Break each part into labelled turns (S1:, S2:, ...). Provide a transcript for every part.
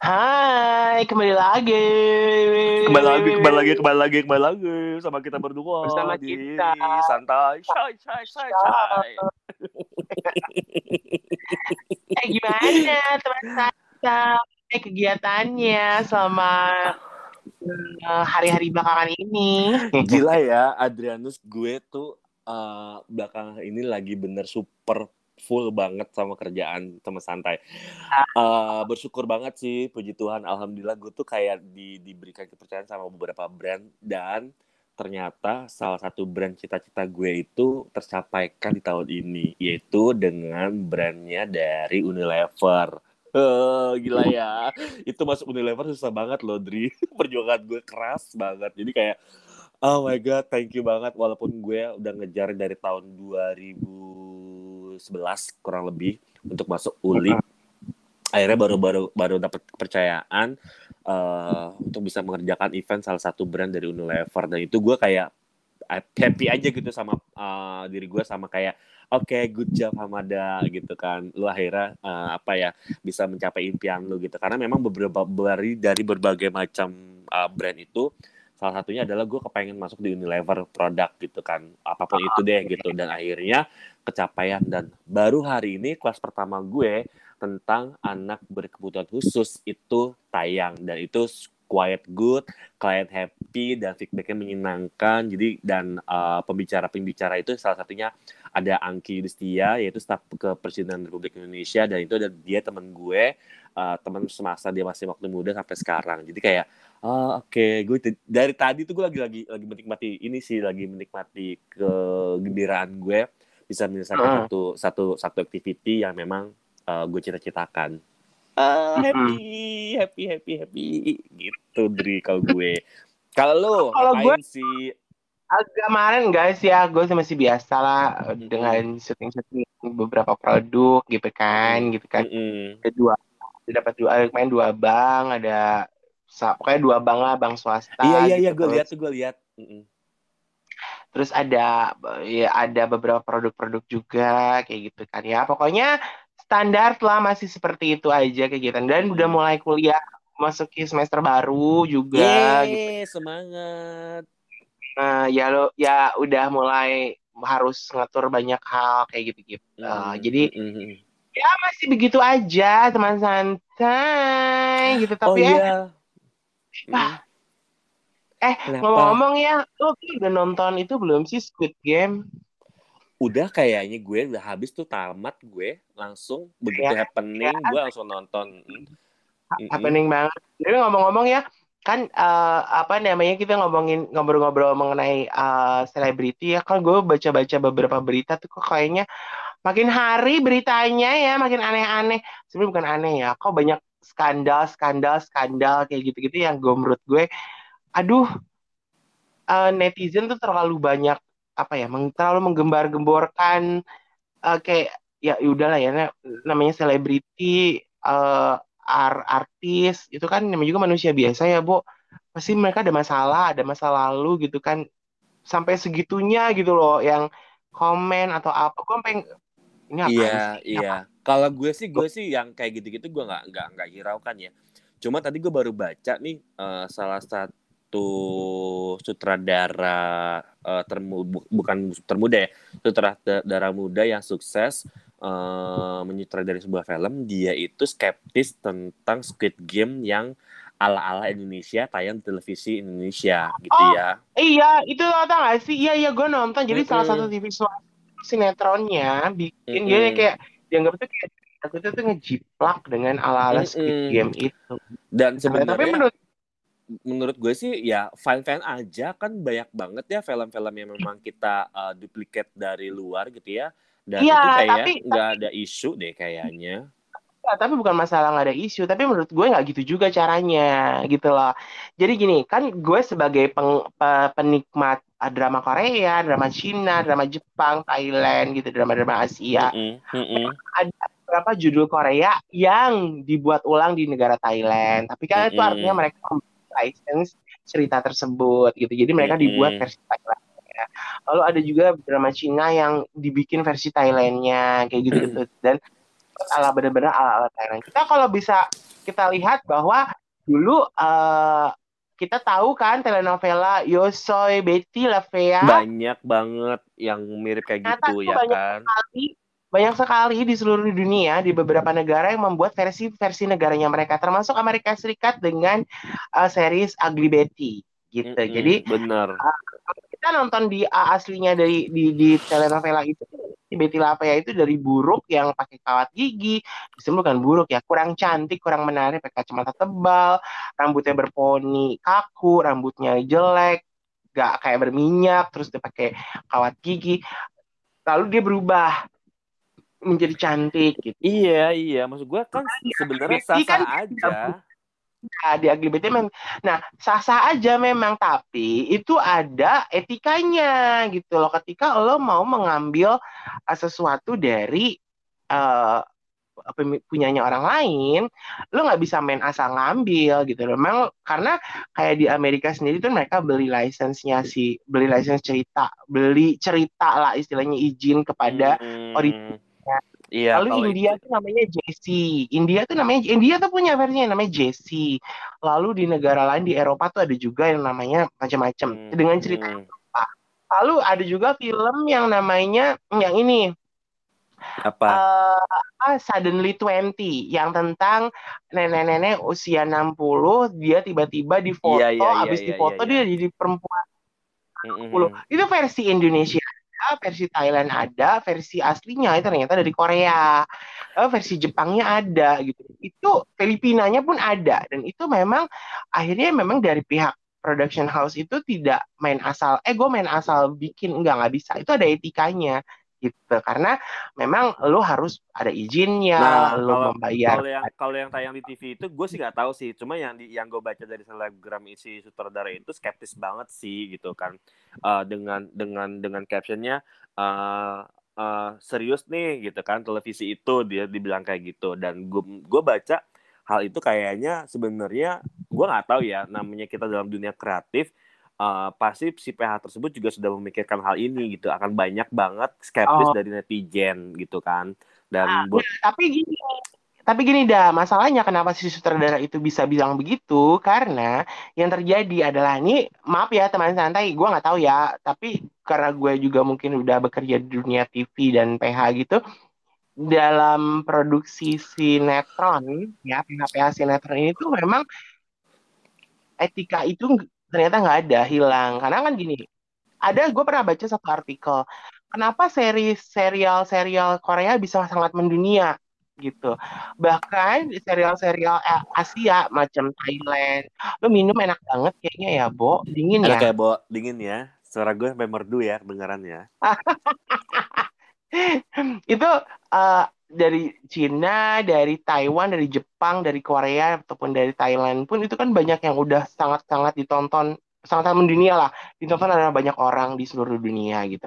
S1: Hai, kembali lagi.
S2: Kembali lagi, kembali lagi, kembali lagi, kembali lagi sama kita berdua
S1: Bersama
S2: di
S1: kita.
S2: santai, shy, shy, shy, shy.
S1: Eh, gimana teman saya? Eh, kegiatannya selama eh, hari-hari belakangan ini?
S2: Gila ya, Adrianus, gue tuh eh, belakangan ini lagi bener super full banget sama kerjaan sama santai. Eh, bersyukur banget sih, puji Tuhan, alhamdulillah gue tuh kayak di, diberikan kepercayaan sama beberapa brand dan ternyata salah satu brand cita-cita gue itu tercapaikan di tahun ini, yaitu dengan brandnya dari Unilever. Eh, gila ya, itu masuk Unilever susah banget loh, Dri. Perjuangan gue keras banget. Jadi kayak, oh my god, thank you banget. Walaupun gue udah ngejar dari tahun 2011 kurang lebih untuk masuk Uli. Akhirnya baru baru dapat kepercayaan eh, untuk bisa mengerjakan event salah satu brand dari Unilever. Dan itu gue kayak happy aja gitu sama eh, diri gue sama kayak oke good job Hamada gitu kan. Lu akhirnya eh, apa ya bisa mencapai impian lu gitu. Karena memang beberapa dari dari berbagai macam eh, brand itu salah satunya adalah gue kepengen masuk di Unilever produk gitu kan. Apa pun itu deh gitu. Dan akhirnya kecapaian dan baru hari ini kelas pertama gue tentang anak berkebutuhan khusus itu tayang dan itu quiet good, client happy dan feedbacknya menyenangkan. Jadi dan uh, pembicara-pembicara itu salah satunya ada Angki Yudhistia yaitu staf kepresidenan Republik Indonesia dan itu ada dia teman gue, uh, teman semasa dia masih waktu muda sampai sekarang. Jadi kayak oh, oke gue t- dari tadi tuh gue lagi lagi lagi menikmati ini sih lagi menikmati kegembiraan gue bisa menyelesaikan
S1: Hmm.
S2: satu satu satu activity yang memang uh, gue cita-citakan. Ah, happy, happy, happy, happy, gitu Dri kalau gue. Kalau lo,
S1: Kalau gue-
S2: sih?
S1: Agak kemarin guys ya, gue masih biasa lah dengan syuting-syuting beberapa produk gitu kan, gitu kan.
S2: Mm-mm.
S1: Ada dua, dapat dua, main dua bank, ada pokoknya dua bank lah, bank swasta.
S2: Iya iya iya,
S1: gitu.
S2: gue lihat tuh gue lihat. Mm-mm.
S1: Terus ada ya ada beberapa produk-produk juga kayak gitu kan ya. Pokoknya standar lah masih seperti itu aja kegiatan. Dan udah mulai kuliah masuki semester baru juga gitu.
S2: Yeay, semangat.
S1: nah ya lo ya udah mulai harus ngatur banyak hal kayak gitu gitu
S2: Mm,
S1: jadi
S2: mm-mm.
S1: ya masih begitu aja teman santai gitu.
S2: Oh
S1: tapi eh
S2: iya.
S1: Ah, eh
S2: Kenapa?
S1: ngomong-ngomong ya lo udah nonton itu belum sih Squid Game
S2: Udah kayaknya gue udah habis tuh tamat gue langsung begitu
S1: Ya,
S2: happening
S1: ya.
S2: gue langsung nonton. Mm.
S1: Happening banget. Jadi ngomong-ngomong ya, kan eh, apa namanya kita ngomongin ngobrol-ngobrol mengenai eh, selebriti ya kan gue baca-baca beberapa berita tuh kok kayaknya makin hari beritanya ya makin aneh-aneh. Sebenarnya bukan aneh ya, kok banyak skandal, skandal, skandal kayak gitu-gitu yang gue menurut gue, aduh eh, netizen tuh terlalu banyak apa ya, meng- terlalu menggembar-gemborkan eh, kayak ya udahlah ya na- namanya selebriti eh, ar- artis itu kan namanya juga manusia biasa ya Bu pasti mereka ada masalah ada masa lalu gitu kan sampai segitunya gitu loh yang komen atau apa gue pengen ini apa
S2: Iya,
S1: sih
S2: iya. Kalau gue sih, gue sih yang kayak gitu-gitu gue nggak nggak nggak hiraukan ya. Cuma tadi gue baru baca nih eh, salah satu sutradara eh, termu bu- bukan termuda ya, sutradara muda yang sukses eh, menyutradari sebuah film. Dia itu skeptis tentang Squid Game yang ala-ala Indonesia tayang di televisi Indonesia gitu
S1: Oh,
S2: ya.
S1: iya itu lo tau gak sih iya iya gue nonton jadi salah
S2: Mm-mm.
S1: satu TV sinetronnya bikin dia
S2: Mm-mm.
S1: kayak dianggap tuh kayak aku tuh tuh ngejiplak dengan ala-ala Squid
S2: Mm-mm.
S1: Game itu
S2: Dan
S1: tapi
S2: sebenarnya
S1: menurut
S2: menurut gue sih ya fine-fine aja kan banyak banget ya film-film yang memang kita uh, duplicate dari luar gitu ya dan
S1: Iya,
S2: itu kayak nggak ada isu deh kayaknya
S1: Ya, tapi bukan masalah nggak ada isu, tapi menurut gue nggak gitu juga caranya, gitu loh. Jadi gini, kan gue sebagai peng- pe- penikmat ah, drama Korea, drama Cina, drama Jepang, Thailand, gitu, drama-drama Asia,
S2: Mm-mm, mm-mm,
S1: ada beberapa judul Korea yang dibuat ulang di negara Thailand. Tapi kan itu
S2: Mm-mm.
S1: artinya mereka license cerita tersebut, gitu. Jadi mereka
S2: Mm-mm.
S1: dibuat versi Thailand. Lalu ada juga drama Cina yang dibikin versi Thailandnya, kayak gitu-gitu. Dan ala benar-benar ala ala Thailand. Kita kalau bisa kita lihat bahwa dulu uh, kita tahu kan telenovela Yosoy, Betty, Lavea.
S2: Banyak banget yang mirip kayak Nyata gitu ya
S1: banyak
S2: kan.
S1: Banyak sekali di seluruh dunia di beberapa negara yang membuat versi-versi negaranya mereka termasuk Amerika Serikat dengan uh, series Ugly Betty gitu. Mm -hmm, Jadi
S2: benar.
S1: Uh, kita nonton di uh, aslinya dari di di telenovela itu Betty Lapea itu dari buruk yang pakai kawat gigi, bukan buruk ya, kurang cantik, kurang menarik, pakai kacamata tebal, rambutnya berponi kaku, rambutnya jelek, gak kayak berminyak, terus dia pakai kawat gigi, lalu dia berubah menjadi cantik gitu.
S2: Iya iya, maksud gue kan sebenarnya sah-sah kan aja.
S1: Nah, di Ugly Nah, sah-sah aja memang, tapi itu ada etikanya gitu loh. Ketika lo mau mengambil uh, sesuatu dari uh, punyanya orang lain, lo nggak bisa main asal ngambil gitu loh. Memang karena kayak di Amerika sendiri tuh mereka beli license-nya si beli license cerita, beli cerita lah istilahnya izin kepada hmm. original Iya, Lalu India itu. tuh namanya JC. India tuh namanya India tuh punya versinya namanya JC. Lalu di negara lain di Eropa tuh ada juga yang namanya macam-macam hmm. dengan cerita hmm. apa. Lalu ada juga film yang namanya yang ini
S2: apa?
S1: Uh, Suddenly 20 yang tentang nenek-nenek usia 60 dia tiba-tiba difoto iya, iya, iya, habis iya, difoto iya, iya. dia jadi perempuan. Mm -hmm. Itu versi Indonesia versi Thailand ada, versi aslinya itu ternyata dari Korea, eh, versi Jepangnya ada gitu. Itu Filipinanya pun ada dan itu memang akhirnya memang dari pihak production house itu tidak main asal, eh gue main asal bikin enggak nggak bisa. Itu ada etikanya gitu. Karena memang lo harus ada izinnya nah, lo kalau, membayar
S2: kalau yang kalau yang tayang di TV itu gue sih nggak tahu sih. Cuma yang di yang gue baca dari selebgram isi sutradara itu skeptis banget sih gitu kan. Uh, dengan dengan dengan captionnya uh, uh, serius nih gitu kan. Televisi itu dia dibilang kayak gitu. Dan gue gue baca hal itu kayaknya sebenarnya gue nggak tahu ya namanya kita dalam dunia kreatif uh, pasti si PH tersebut juga sudah memikirkan hal ini gitu. Akan banyak banget skeptis oh. dari netizen gitu kan. Dan nah, buat
S1: tapi gini tapi gini dah. Masalahnya kenapa si sutradara itu bisa bilang begitu? Karena yang terjadi adalah ini maaf ya teman santai gue nggak tahu ya. Tapi karena gue juga mungkin udah bekerja di dunia TV dan PH gitu dalam produksi sinetron ya PH-PH sinetron ini tuh memang etika itu ternyata nggak ada hilang. Karena kan gini ada gue pernah baca satu artikel kenapa seri serial serial Korea bisa sangat mendunia gitu. Bahkan serial-serial Asia macam Thailand lo minum enak banget kayaknya ya Bo dingin
S2: enak ya? kayak Bo? Dingin ya? Suara gue sampai merdu ya kedengaran ya
S1: itu uh, dari Cina, dari Taiwan, dari Jepang, dari Korea ataupun dari Thailand pun itu kan banyak yang udah sangat-sangat ditonton, sangat-sangat mendunia lah, ditonton oleh banyak orang di seluruh dunia gitu.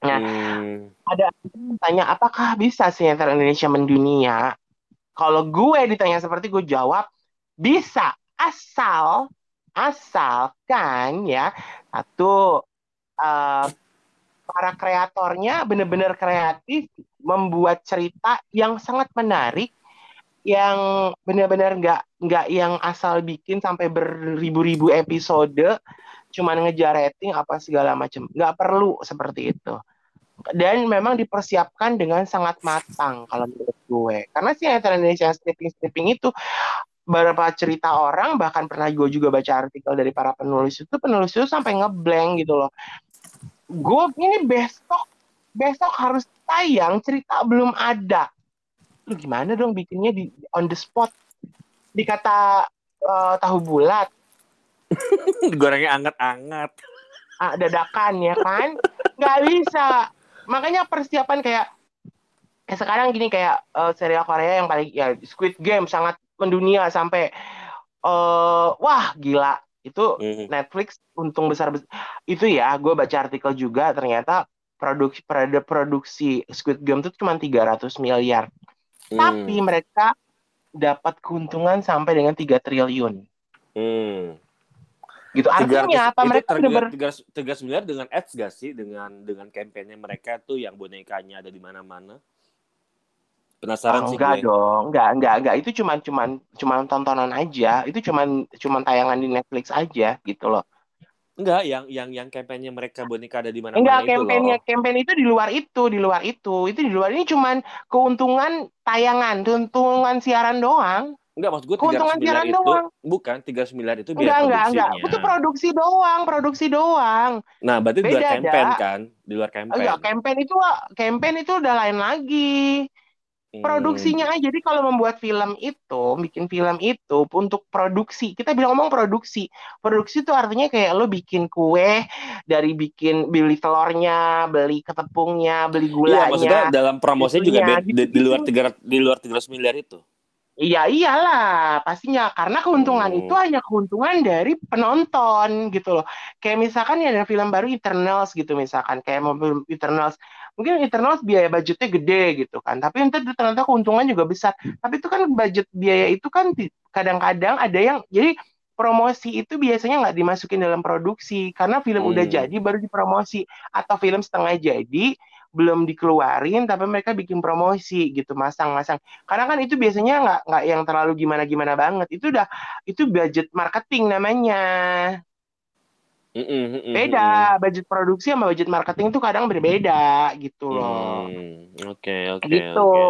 S1: Nah, hmm. ada tanya apakah bisa sinetron Indonesia mendunia? Kalau gue ditanya seperti gue jawab bisa asal asalkan ya satu uh, para kreatornya benar-benar kreatif membuat cerita yang sangat menarik yang benar-benar nggak nggak yang asal bikin sampai beribu-ribu episode cuman ngejar rating apa segala macam nggak perlu seperti itu. Dan memang dipersiapkan dengan sangat matang kalau menurut gue. Karena sih Indonesia stripping stripping itu beberapa cerita orang bahkan pernah gue juga baca artikel dari para penulis itu penulis itu sampai ngeblank gitu loh. Gue ini besok besok harus tayang cerita belum ada. Lu gimana dong bikinnya di on the spot? Dikata uh, tahu bulat.
S2: Gorengnya anget-anget.
S1: Ah, dadakan ya kan? Nggak bisa. Makanya persiapan kayak eh, sekarang gini kayak uh, serial Korea yang paling ya Squid Game sangat mendunia sampai uh, wah gila. Itu mm. Netflix untung besar, besar itu ya gue baca artikel juga ternyata produksi pada produksi Squid Game itu cuma 300 miliar mm. tapi mereka dapat keuntungan sampai dengan 3 triliun mm. gitu artinya apa mereka
S2: udah ber... 300 miliar dengan ads gak sih dengan dengan kampanye mereka tuh yang bonekanya ada di mana-mana Penasaran
S1: Ah,
S2: sih
S1: enggak
S2: gue.
S1: dong, enggak, enggak, enggak. Itu cuman cuman cuman tontonan aja. Itu cuman cuman tayangan di Netflix aja gitu loh.
S2: Enggak, yang yang yang kampanye mereka boneka ada di mana-mana
S1: Enggak,
S2: itu
S1: kampanye
S2: loh.
S1: campaign itu di luar itu, di luar itu. Itu di luar ini cuman keuntungan tayangan, keuntungan siaran doang.
S2: Enggak, maksud gue 300
S1: Keuntungan
S2: miliar
S1: siaran
S2: itu
S1: doang.
S2: bukan 300 miliar itu biaya
S1: Enggak, enggak, enggak. Itu produksi doang, produksi doang.
S2: Nah, berarti di luar
S1: Beda, dah.
S2: kan? Di luar campaign.
S1: Enggak, campaign itu campaign itu udah lain lagi.
S2: Hmm.
S1: Produksinya aja. Jadi kalau membuat film itu, bikin film itu untuk produksi. Kita bilang ngomong produksi. Produksi itu artinya kayak lo bikin kue dari bikin beli telurnya, beli ketepungnya, beli
S2: Iya,
S1: gulanya.
S2: maksudnya dalam promosinya juga beda, di,
S1: gitu.
S2: di luar 300 di luar 300 miliar itu.
S1: Iya iyalah pastinya karena keuntungan
S2: Hmm.
S1: itu hanya keuntungan dari penonton gitu loh. Kayak misalkan ya ada film baru Eternals gitu misalkan kayak mau film Eternals. Mungkin Eternals biaya budgetnya gede gitu kan. Tapi nanti ternyata keuntungan juga besar. Tapi itu kan budget biaya itu kan kadang-kadang ada yang jadi promosi itu biasanya nggak dimasukin dalam produksi karena film udah
S2: Hmm.
S1: jadi baru dipromosi atau film setengah jadi belum dikeluarin tapi mereka bikin promosi gitu masang-masang karena kan itu biasanya nggak nggak yang terlalu gimana-gimana banget itu udah itu budget marketing namanya
S2: Mm-mm, mm-mm,
S1: beda budget produksi sama budget marketing itu kadang berbeda gitu loh.
S2: Hmm, Oke, oke,
S1: gitu.
S2: oke.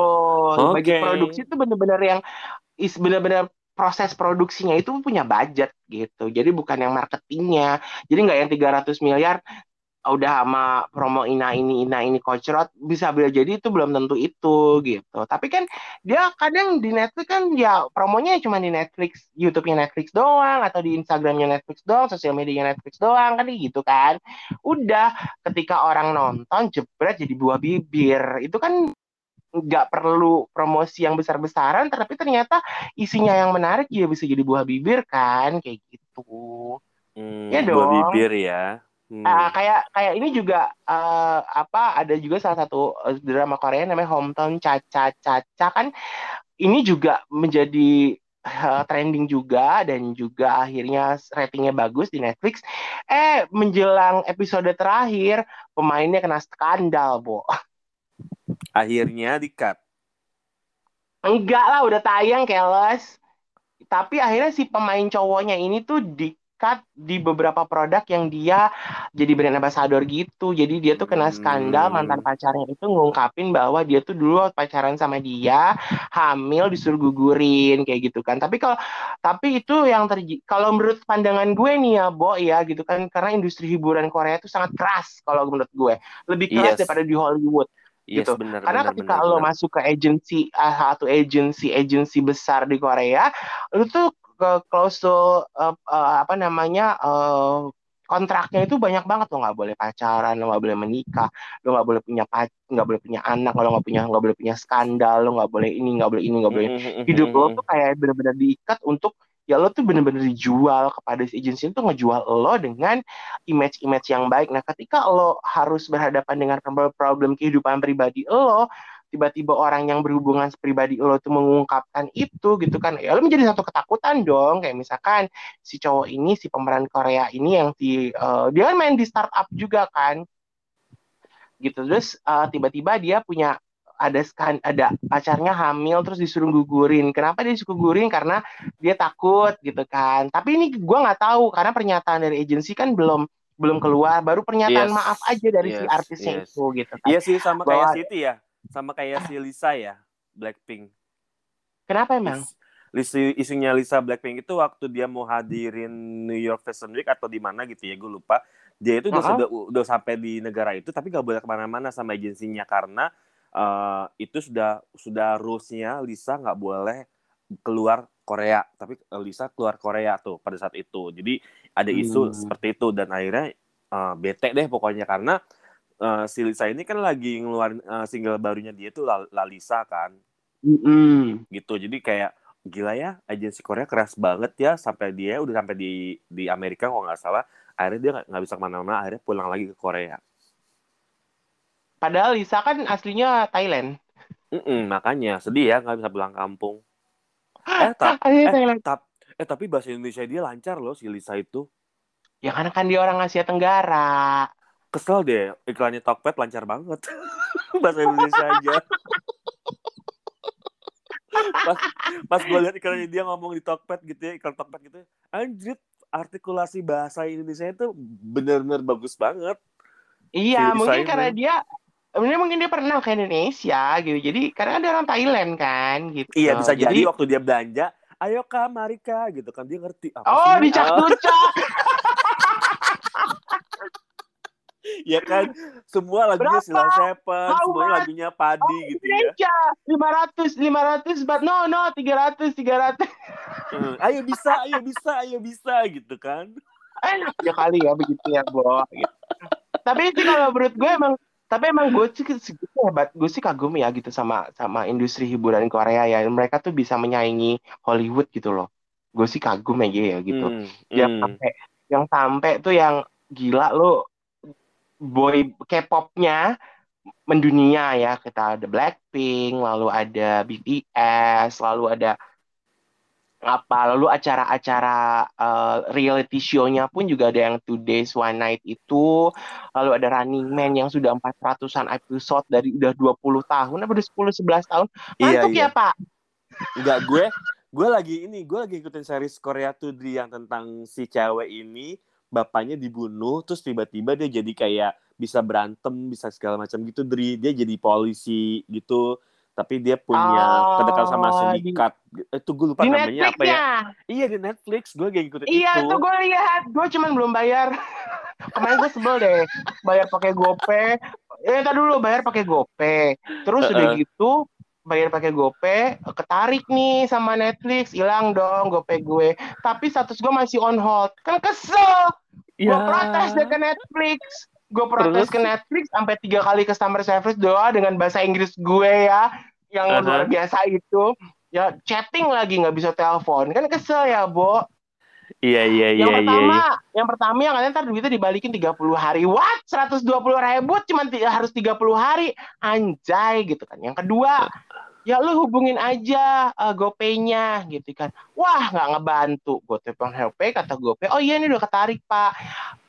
S1: budget produksi itu bener-bener yang is bener-bener proses produksinya itu punya budget gitu. Jadi bukan yang marketingnya. Jadi nggak yang 300 miliar udah sama promo ina ini ina ini kocrot bisa bila jadi itu belum tentu itu gitu tapi kan dia kadang di Netflix kan ya promonya cuma di Netflix YouTube-nya Netflix doang atau di Instagramnya Netflix doang sosial medianya Netflix doang kan gitu kan udah ketika orang nonton jebret jadi buah bibir itu kan nggak perlu promosi yang besar-besaran tapi ternyata isinya yang menarik ya bisa jadi buah bibir kan kayak gitu
S2: Hmm,
S1: Ya
S2: buah
S1: dong.
S2: bibir ya. Hmm.
S1: Ah, kayak kayak ini juga eh, apa ada juga salah satu eh, drama Korea namanya Hometown Caca Caca kan ini juga menjadi eh, trending juga dan juga akhirnya ratingnya bagus di Netflix. Eh menjelang episode terakhir pemainnya kena skandal, Bo.
S2: Akhirnya di-cut.
S1: Enggak lah udah tayang keles. Tapi akhirnya si pemain cowoknya ini tuh di-cut di beberapa produk yang dia jadi brand ambassador gitu. Jadi dia tuh kena skandal
S2: Hmm.
S1: mantan pacarnya itu ngungkapin bahwa dia tuh dulu pacaran sama dia, hamil disuruh gugurin kayak gitu kan. Tapi kalau tapi itu yang terjadi kalau menurut pandangan gue nih ya, Bo ya gitu kan karena industri hiburan Korea itu sangat keras kalau menurut gue. Lebih keras
S2: Yes.
S1: daripada di Hollywood
S2: Yes,
S1: gitu.
S2: benar,
S1: Karena
S2: benar,
S1: ketika
S2: benar,
S1: lo
S2: benar.
S1: masuk ke agensi ah, satu agensi agensi besar di Korea, lo tuh ke klausul eh, eh, apa namanya eh, kontraknya itu banyak banget lo nggak boleh pacaran, lo nggak boleh menikah, lo nggak boleh punya pac nggak boleh punya anak, lo nggak punya nggak boleh punya skandal, lo nggak boleh ini nggak boleh ini nggak boleh
S2: Mm-mm,
S1: hidup lo tuh kayak benar-benar diikat untuk ya lo tuh benar-benar dijual kepada si agensi itu ngejual lo dengan image-image yang baik. Nah, ketika lo harus berhadapan dengan problem kehidupan pribadi lo, tiba-tiba orang yang berhubungan pribadi lo tuh mengungkapkan itu gitu kan, ya lo menjadi satu ketakutan dong. Kayak misalkan si cowok ini, si pemeran Korea ini yang di eh, dia kan main di startup juga kan, gitu. Terus eh, tiba-tiba dia punya ada skan ada pacarnya hamil terus disuruh gugurin. Kenapa dia disuruh gugurin? Karena dia takut gitu kan. Tapi ini gua nggak tahu karena pernyataan dari agensi kan belum belum keluar. Baru pernyataan
S2: Yes,
S1: maaf aja dari si
S2: yes,
S1: artisnya
S2: yes.
S1: itu gitu kan.
S2: Iya sih sama
S1: Bahwa-
S2: kayak Siti ya. Sama kayak si Lisa ya, Blackpink.
S1: Kenapa emang?
S2: Is- Lisi, isunya Lisa Blackpink itu waktu dia mau hadirin New York Fashion Week atau di mana gitu ya, gue lupa. Dia itu udah, sudah udah sampai di negara itu tapi gak boleh ke mana-mana sama agensinya karena eh, itu sudah sudah rules-nya Lisa nggak boleh keluar Korea. Tapi eh, Lisa keluar Korea tuh pada saat itu. Jadi ada isu
S1: Hmm.
S2: seperti itu dan akhirnya eh, bete deh pokoknya karena eh, si Lisa ini kan lagi ngeluarin eh, single barunya dia tuh La, La Lisa kan
S1: Mm-mm.
S2: gitu jadi kayak gila ya agensi Korea keras banget ya sampai dia udah sampai di di Amerika kalau nggak salah akhirnya dia nggak bisa ke mana-mana akhirnya pulang lagi ke Korea
S1: Padahal Lisa kan aslinya Thailand.
S2: Mm-mm, makanya sedih ya nggak bisa pulang kampung eh tap,
S1: Aslinya
S2: eh, tap, eh tapi bahasa Indonesia dia lancar loh si Lisa itu
S1: Ya karena kan dia orang Asia Tenggara.
S2: Kesel deh iklannya Tokped lancar banget bahasa Indonesia aja pas pas gue lihat iklannya dia ngomong di Tokped gitu ya iklan Tokped gitu anjir artikulasi bahasa Indonesia itu benar-benar bagus banget
S1: Iya,
S2: Si
S1: mungkin karena dia Sebenarnya mungkin dia pernah ke Indonesia gitu. Jadi karena ada orang Thailand kan gitu.
S2: iya bisa jadi,
S1: Jadi
S2: waktu dia belanja ayo kak mari kak gitu kan dia ngerti apa
S1: Oh,
S2: sih? ya kan semua lagunya? Sila Seven semuanya lagunya Padi gitu ya
S1: Indonesia 500 500 but no no 300 300.
S2: Hmm, ayo bisa ayo bisa ayo bisa gitu kan
S1: Enak ya kali ya begitu ya, Bo. Gitu. Tapi sih kalau menurut gue emang tapi emang gue sih segitu hebat gue sih kagum ya gitu sama sama industri hiburan Korea ya mereka tuh bisa menyaingi Hollywood gitu loh gue sih kagum aja ya gitu
S2: Hmm,
S1: yang
S2: hmm.
S1: sampai yang sampai tuh yang gila lo boy K-popnya mendunia ya. Kita ada Blackpink lalu ada BTS lalu ada apa lalu acara-acara eh, reality show-nya pun juga ada yang Two Days One Night itu. Lalu ada Running Man yang sudah 400-an episode dari udah 20 tahun apa udah 10 11 tahun
S2: iya
S1: Mantuk
S2: iya.
S1: Ya Pak?
S2: Enggak, gue gue lagi ini, gue lagi ikutin series Korea tuh Dri yang tentang si cewek ini bapaknya dibunuh terus tiba-tiba dia jadi kayak bisa berantem, bisa segala macam gitu Dri. Dia jadi polisi gitu. Tapi dia punya
S1: Oh,
S2: kedekatan sama
S1: di-
S2: sindikat. Itu gue lupa
S1: di
S2: namanya
S1: Netflix
S2: apa ya.
S1: ya
S2: Iya di Netflix, gue lagi ikutin
S1: Iya
S2: itu.
S1: tuh gue lihat, gue cuman belum bayar. Kemarin gue sebel deh, bayar pakai GoPay. Eh, tadi dulu bayar pakai GoPay. Terus udah
S2: Heeh.
S1: gitu bayar pakai GoPay, ketarik nih sama Netflix, hilang dong GoPay gue. Tapi status gue masih on hold. Kan kesel. Gue
S2: Ya.
S1: protes deh ke Netflix. Gue protes
S2: Terus?
S1: ke Netflix sampai tiga kali customer service doa dengan bahasa Inggris gue ya, yang
S2: Aha.
S1: luar biasa itu. Ya chatting lagi nggak bisa telepon, kan kesel ya, Bo.
S2: Iya iya iya
S1: Yang
S2: iya.
S1: pertama,
S2: iya.
S1: yang pertama yang katanya ntar duitnya dibalikin 30 hari. What? 120 ribu cuma ti- harus 30 hari. Anjay gitu kan. Yang kedua, ya lu hubungin aja uh, GoPay-nya gitu kan. Wah, nggak ngebantu. Gue telepon HelpPay kata GoPay, "Oh iya ini udah ketarik, Pak.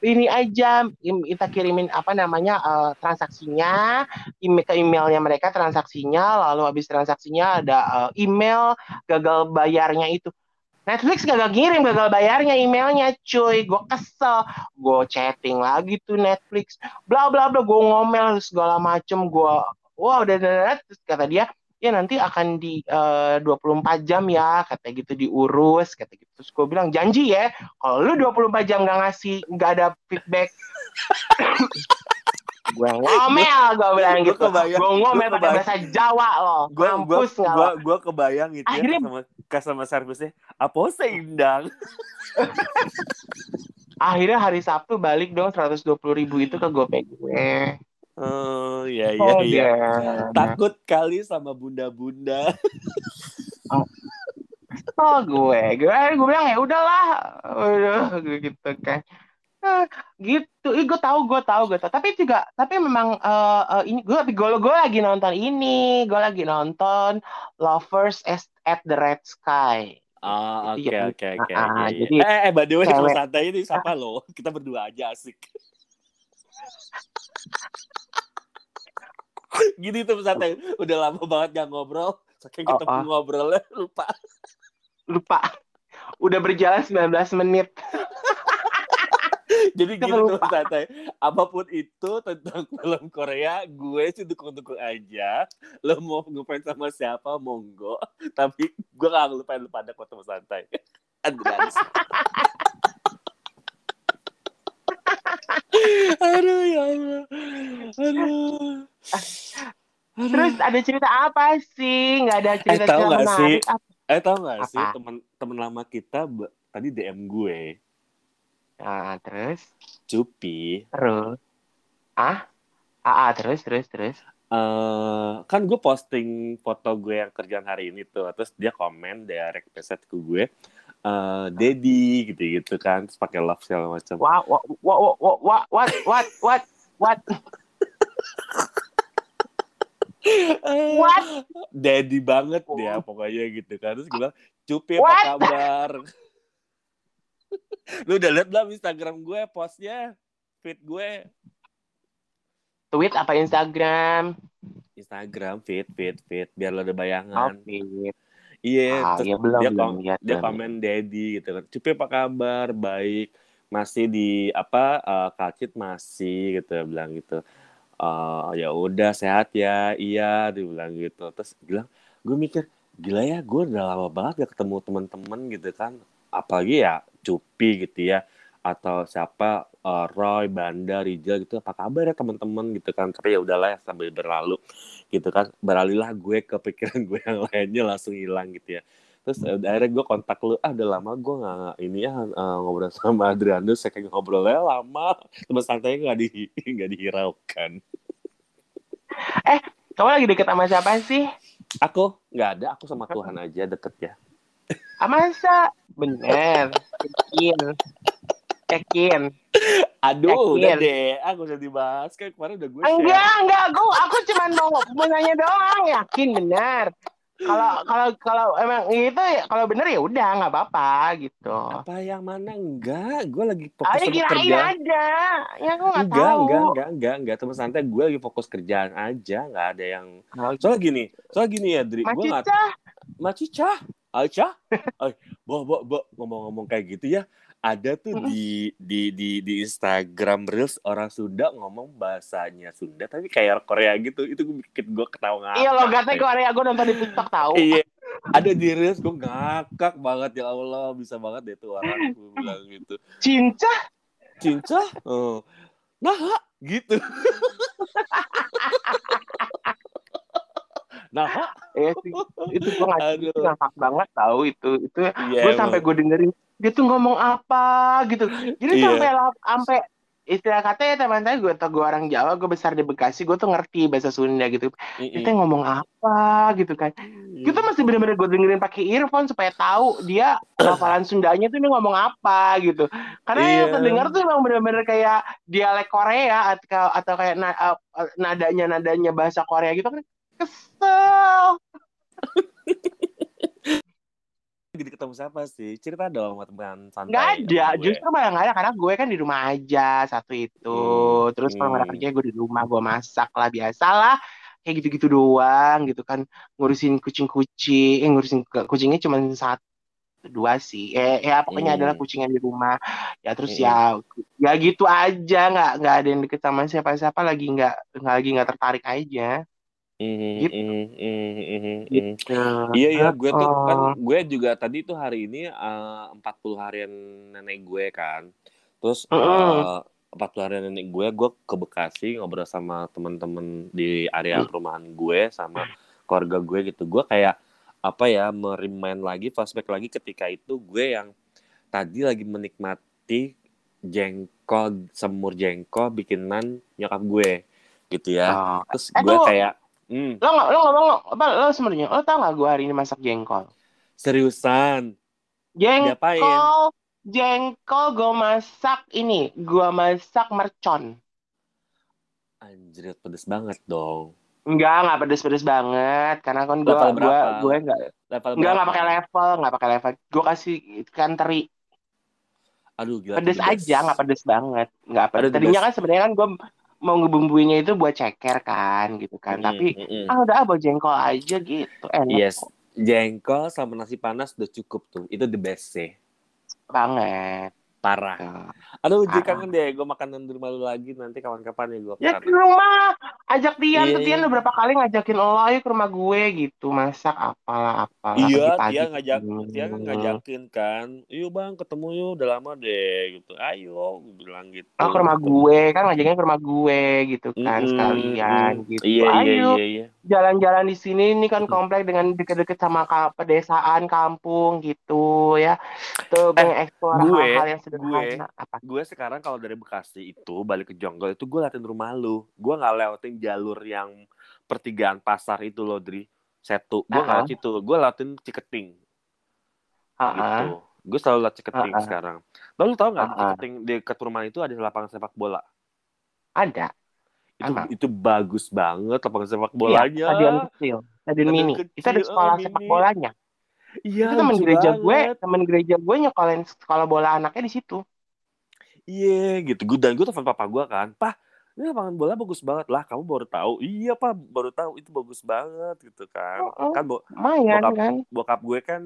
S1: Ini aja kita kirimin apa namanya uh, transaksinya email ke emailnya mereka transaksinya lalu habis transaksinya ada uh, email gagal bayarnya itu Netflix gagal ngirim, gagal bayarnya emailnya, cuy. Gue kesel. Gue chatting lagi tuh Netflix. Bla bla bla. Gue ngomel segala macem. Gue, wah udah, udah, udah. Terus kata dia, ya nanti akan di eh, 24 jam ya, kata gitu diurus, kata gitu. Terus gue bilang, janji ya, kalau lu 24 jam gak ngasih, gak ada feedback. gue ngomel, gue bilang
S2: Gua
S1: gitu. Gue ngomel
S2: kebayang.
S1: bahasa Jawa loh.
S2: Gue gua,
S1: lo?
S2: gua kebayang gitu
S1: Akhirnya-
S2: ya sama customer service-nya. Apa sih indang?
S1: Akhirnya hari Sabtu balik dong 120 ribu itu ke gue.
S2: Oh iya iya
S1: Oh,
S2: iya.
S1: dia.
S2: Takut kali sama bunda-bunda.
S1: Oh gue, gue, gue bilang ya udahlah, udah gitu kan. Eh, gitu, Ih, gue tahu, gue tahu, gue tahu. Tapi juga, tapi memang eh, eh, ini gue, gue, gue lagi nonton ini, gue lagi nonton Lovers at, the Red Sky.
S2: Ah oke
S1: ya.
S2: oke oke.
S1: Ah,
S2: iya, iya.
S1: jadi
S2: Eh eh by the way teman santai ini siapa lo? Kita berdua aja asik. Gini tuh santai. Udah lama banget gak ngobrol. Saking
S1: Oh,
S2: ketemu
S1: oh.
S2: ngobrolnya lupa.
S1: Lupa, udah berjalan 19 menit.
S2: Jadi
S1: Kita
S2: gitu tuh
S1: lupa.
S2: santai. Apa pun itu tentang film Korea, gue sih dukung-dukung aja. Lo mau ngefans sama siapa, monggo. Tapi gue gak ngelupain lu pada kok teman santai. Advance. Aduh ya Allah. Aduh.
S1: Terus ada cerita apa sih? Nggak ada cerita
S2: tahu
S1: cerita
S2: nggak sih?
S1: menarik. Apa?
S2: Eh tau gak sih teman teman lama kita tadi DM gue,
S1: Nah, terus,
S2: Cupi.
S1: terus, ah, ah, ah, terus, terus, terus.
S2: eh kan gue posting foto gue yang kerjaan hari ini tuh, terus dia komen direct message ke gue, eh Dedi gitu-gitu kan, terus pakai love segala macam.
S1: Wah, wah, wah, wah, wah, what, what, what, what, what?
S2: Daddy banget dia pokoknya gitu kan. Terus gue bilang, Cupi apa
S1: What?
S2: kabar? Lu udah liat belum Instagram gue postnya? Feed gue.
S1: Tweet apa Instagram?
S2: Instagram, feed, feed, feed. Biar lo ada
S1: Oh,
S2: bayangan.
S1: feed.
S2: Iya,
S1: Ah,
S2: terus
S1: ya belum
S2: dia
S1: belum
S2: kom- dia
S1: belum.
S2: komen Daddy gitu kan. Cupi apa kabar? Baik. Masih di apa eh, Kalcit masih gitu bilang gitu. Eh ya udah sehat ya. Iya dia bilang gitu. Terus bilang gue mikir gila ya gue udah lama banget gak ketemu teman-teman gitu kan. Apalagi ya Cupi gitu ya atau siapa eh, Roy, Banda, Rijal gitu apa kabar ya teman-teman gitu kan tapi ya udahlah ya sambil berlalu gitu kan beralihlah gue ke pikiran gue yang lainnya langsung hilang gitu ya terus eh, akhirnya gue kontak lu ah udah lama gue nggak ini ya eh, ngobrol sama Adrianus saya kayak ngobrolnya lama teman santainya nggak di nggak dihiraukan
S1: Kamu lagi deket sama siapa sih?
S2: aku nggak ada aku sama Tuhan aja deket ya
S1: Ah, masa? Bener. Yakin. Yakin.
S2: aduh
S1: Yakin.
S2: udah deh aku usah dibahas kayak kemarin udah gue share
S1: Enggak, enggak. Gue, aku cuma mau mau nanya doang. Yakin bener. Kalau kalau kalau emang gitu ya, kalau bener ya udah nggak apa-apa gitu.
S2: apa yang mana enggak gue lagi fokus
S1: Ayo
S2: sama kerjaan
S1: ada. Ya aku nggak
S2: enggak,
S1: tahu.
S2: enggak, enggak, enggak, enggak, teman santai gue lagi fokus kerjaan aja, enggak ada yang soalnya gini, soalnya gini ya, Dri,
S1: Mas
S2: gue nggak,
S1: Cica,
S2: Macica, Aica, ay, bo, bo, bo, ngomong-ngomong kayak gitu ya, ada tuh di di di di Instagram Reels orang Sunda ngomong bahasanya Sunda tapi kayak Korea gitu, itu gue bikin gue ketawa ngakak.
S1: Iya logatnya Korea gue nonton di TikTok tahu.
S2: Iya, ada di Reels gue ngakak banget ya Allah, bisa banget deh tuh orang gue bilang gitu.
S1: Cinca,
S2: cinca oh. nah gitu nah
S1: ya. Itu gue ngakak banget tahu itu. Itu
S2: iya
S1: gue sampai gue dengerin dia tuh ngomong apa gitu. Jadi
S2: Iya.
S1: sampai sampai istilah katanya teman saya gue tau gue orang Jawa gue besar di Bekasi gue tuh ngerti bahasa Sunda gitu. Kita ngomong apa gitu kan. Kita masih bener-bener gue dengerin pakai earphone supaya tahu dia hafalan Sundanya tuh dia ngomong apa gitu. Karena yang
S2: Iya.
S1: terdengar tuh emang bener-bener kayak dialek Korea atau atau kayak na- uh, nadanya nadanya bahasa Korea gitu kan. Kesel
S2: jadi ketemu siapa sih? Cerita dong sama teman santai
S1: nggak ada justru malah nggak ada karena gue kan di rumah aja satu itu.
S2: Hmm,
S1: terus kalau
S2: hmm.
S1: kerja gue di rumah gue masak lah biasalah. Kayak gitu-gitu doang gitu kan. Ngurusin kucing-kucing eh, ngurusin kucingnya cuma satu dua sih. Eh ya pokoknya
S2: Hmm.
S1: adalah kucing yang di rumah. Ya terus
S2: Hmm.
S1: ya ya gitu aja. Nggak nggak ada yang deket sama siapa-siapa lagi nggak nggak lagi nggak tertarik aja Gitu.
S2: mhm, mhm, mhm, mhm.
S1: gitu
S2: Iya iya gue tuh kan gue juga tadi tuh hari ini eh, 40 harian nenek gue kan. Terus eh, 40 harian nenek gue gue ke Bekasi ngobrol sama teman-teman di area perumahan gue sama keluarga gue gitu. Gue kayak apa ya merimain lagi flashback lagi ketika itu gue yang tadi lagi menikmati jengkol semur jengkol bikinan nyokap gue gitu ya.
S1: Oh.
S2: Terus
S1: Eh,
S2: gue kayak hmm,
S1: lo nggak lo ngomong apa lo sebenarnya lo tau nggak gue hari ini masak jengkol
S2: seriusan Diapain?
S1: Jengkol, jengkol gue masak ini, gue masak mercon.
S2: Anjir, pedes banget dong.
S1: Enggak, enggak pedes-pedes banget, karena kan gue gue gue enggak
S2: Level
S1: enggak enggak pakai level, enggak pakai level. Gue kasih ikan teri,
S2: Aduh, gila.
S1: pedes aja, enggak pedes banget, enggak pedes. Tadinya kan sebenarnya kan gue mau ngebumbuinnya itu buat ceker kan, gitu kan.
S2: Mm-mm,
S1: Tapi
S2: mm-mm.
S1: ah udah ah, buat jengkol aja gitu, enak
S2: Yes,
S1: kok
S2: jengkol sama nasi panas udah cukup tuh. Itu the best sih.
S1: banget.
S2: Parah. Aduh, jadi
S1: Parah.
S2: kangen deh. Gue makan di rumah lu lagi. Nanti kapan-kapan ya gue
S1: Ya ke rumah, ajak Tian,
S2: Iya,
S1: tuh Tian
S2: iya.
S1: udah berapa kali ngajakin lo ayo ke rumah gue gitu, masak apalah apalah
S2: Iya,
S1: pagi-pagi.
S2: dia ngajak,
S1: Hmm.
S2: dia kan ngajakin kan. Yuk bang, ketemu yuk. Udah lama deh, gitu. Ayo, gue bilang gitu.
S1: Oh, ke rumah gue kan ngajaknya ke rumah gue gitu kan
S2: Mm-mm,
S1: sekalian
S2: mm.
S1: gitu.
S2: Iya, iya,
S1: Ayo
S2: iya, iya.
S1: jalan-jalan di sini ini kan komplek dengan deket-deket sama pedesaan kampung gitu ya. Tuh
S2: Eh, gue-
S1: hal-hal yang sederhana apa?
S2: gue sekarang kalau dari Bekasi itu balik ke Jonggol itu gue latihan rumah lu gue nggak lewatin jalur yang pertigaan pasar itu loh Dri Setu gue nggak
S1: Uh-uh.
S2: lewat situ gue lewatin Ciketing
S1: Heeh.
S2: gitu gue selalu lewat Ciketing
S1: Uh-uh.
S2: sekarang lalu tau nggak di
S1: Uh-uh.
S2: Ciketing di dekat rumah itu ada lapangan sepak bola
S1: Ada.
S2: itu
S1: Emang?
S2: itu bagus banget lapangan sepak
S1: Iya,
S2: bolanya
S1: stadion kecil, stadion
S2: Stadion
S1: mini. Itu ada
S2: kecil,
S1: sekolah
S2: mini.
S1: sepak bolanya.
S2: iya
S1: itu teman gereja gue,
S2: banget.
S1: teman gereja gue nyekolin sekolah bola anaknya di situ.
S2: iya gitu gue dan gue telepon papa gue kan pak ini lapangan bola bagus banget lah kamu baru tahu iya pak baru tahu itu bagus banget gitu kan
S1: Oh, oh,
S2: kan bo
S1: Lumayan
S2: bokap
S1: kan.
S2: bokap gue kan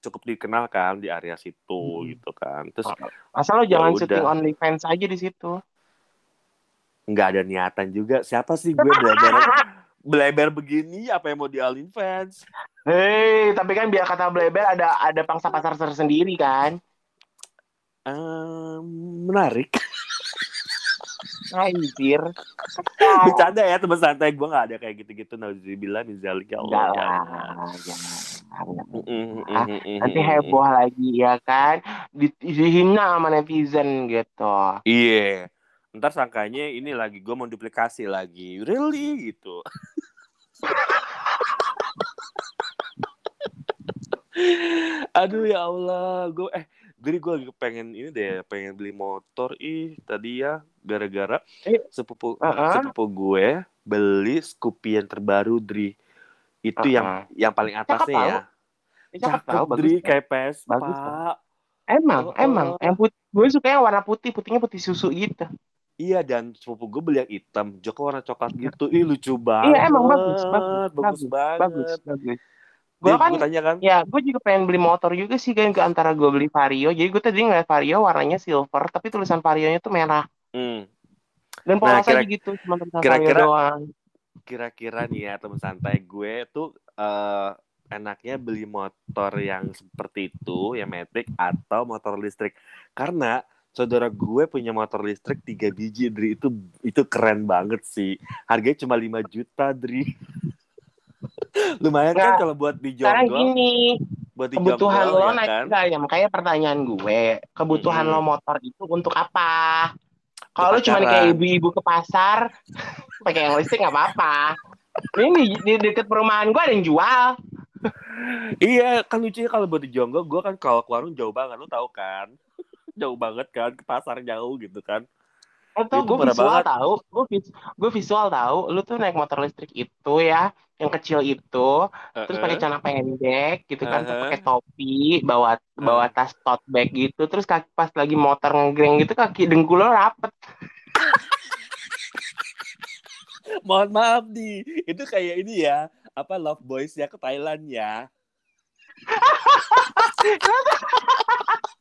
S2: cukup dikenal kan di area situ
S1: Hmm.
S2: gitu kan terus
S1: Asal lo
S2: Ya
S1: jangan
S2: udah.
S1: syuting OnlyFans aja di situ.
S2: nggak ada niatan juga siapa sih gue belajar beleber begini apa yang mau dialin fans
S1: Hei, tapi kan biar kata Bleber ada ada pangsa pasar tersendiri kan.
S2: Ehm, menarik
S1: Anjir.
S2: bercanda ya teman santai gue nggak ada kayak gitu-gitu nauzubillah min zalik ya Allah
S1: Enggak
S2: jangan.
S1: lah, jangan. Nanti heboh lagi ya kan. Di- Dihina sama netizen gitu.
S2: Iya. Ntar sangkanya ini lagi gue mau duplikasi lagi. Really gitu. Aduh ya Allah, gue eh jadi gue lagi pengen ini deh, pengen beli motor ih tadi ya gara-gara
S1: Eh,
S2: sepupu
S1: uh-uh.
S2: sepupu gue beli Scoopy yang terbaru Dri. Itu yang yang paling atasnya
S1: tahu.
S2: ya.
S1: Bisa tahu
S2: Cakep
S1: bagus.
S2: Dri kayak Vespa.
S1: Bagus, Emang,
S2: Oh,
S1: emang.
S2: oh.
S1: Yang putih, gue suka yang warna putih, putihnya putih susu gitu.
S2: Iya dan sepupu gue beli yang hitam, Joko warna coklat gitu. Ih lucu banget.
S1: Iya, emang bagus, bagus,
S2: bagus,
S1: bagus,
S2: banget.
S1: Bagus, bagus.
S2: Gue
S1: Gue kan,
S2: tanya kan,
S1: ya gue juga pengen beli motor juga sih kan antara gue beli Vario. Jadi gue tadi ngeliat Vario warnanya silver, tapi tulisan Varionya tuh merah.
S2: Hmm,
S1: Dan
S2: Nah,
S1: polos aja
S2: kira-
S1: gitu, cuma tulisan
S2: kira-kira-
S1: doang.
S2: kira-kira nih ya teman santai gue tuh eh, enaknya beli motor yang seperti itu, yang metik atau motor listrik. Karena saudara gue punya motor listrik tiga biji, Dri itu itu keren banget sih. Harganya cuma 5 juta, Dri. Lumayan kan
S1: Nah,
S2: kalau buat
S1: Sekarang
S2: dijonggol,
S1: gini,
S2: buat
S1: kebutuhan
S2: dijonggol
S1: lo
S2: ya
S1: naik
S2: kan.
S1: ya makanya pertanyaan gue kebutuhan
S2: Mm-mm.
S1: lo motor itu untuk apa kalau
S2: Untuk
S1: cuma kayak ibu-ibu ke pasar pakai yang listrik nggak apa-apa ini di, di deket perumahan gue ada yang jual
S2: Iya, kan lucunya kalau buat di Jonggo, gue kan kalau ke warung jauh banget, lu tahu kan? jauh banget kan, ke pasar jauh gitu kan.
S1: Atau
S2: Itu
S1: gue visual
S2: banget.
S1: tahu gue vis- gue visual tahu lu tuh naik motor listrik itu ya yang kecil itu terus pakai celana pendek gitu kan terus
S2: Uh-uh.
S1: pakai topi bawa bawa tas tote bag gitu terus kaki pas lagi motor ngegreng gitu kaki dengkul lo rapet
S2: Mohon maaf nih, itu kayak ini ya, apa Love Boys ya ke Thailand ya.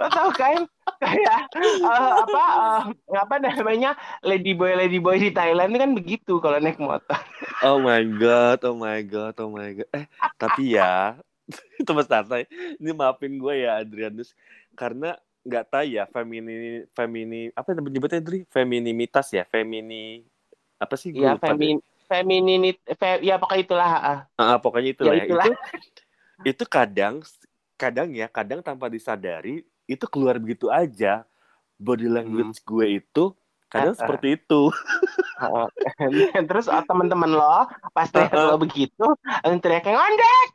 S1: lo tau kan kayak eh, apa eh, apa namanya lady boy lady boy di Thailand itu kan begitu kalau naik motor
S2: Oh my god, oh my god, oh my god. Eh, tapi ya, teman santai, ini maafin gue ya Adrianus, karena nggak tahu ya femini femini apa yang menyebutnya Dri femininitas ya femini apa sih gue
S1: ya
S2: lupa
S1: femin femininit fe, ya pokoknya itulah ah.
S2: Ah, pokoknya itu
S1: Ya,
S2: ya.
S1: itulah.
S2: Itu itu kadang kadang ya, kadang tanpa disadari itu keluar begitu aja. Body language gue itu kadang
S1: Hmm. Ah.
S2: seperti itu.
S1: Dan terus oh, teman-teman lo pas lihat
S2: Uh-uh.
S1: lo begitu teriaknya ngondek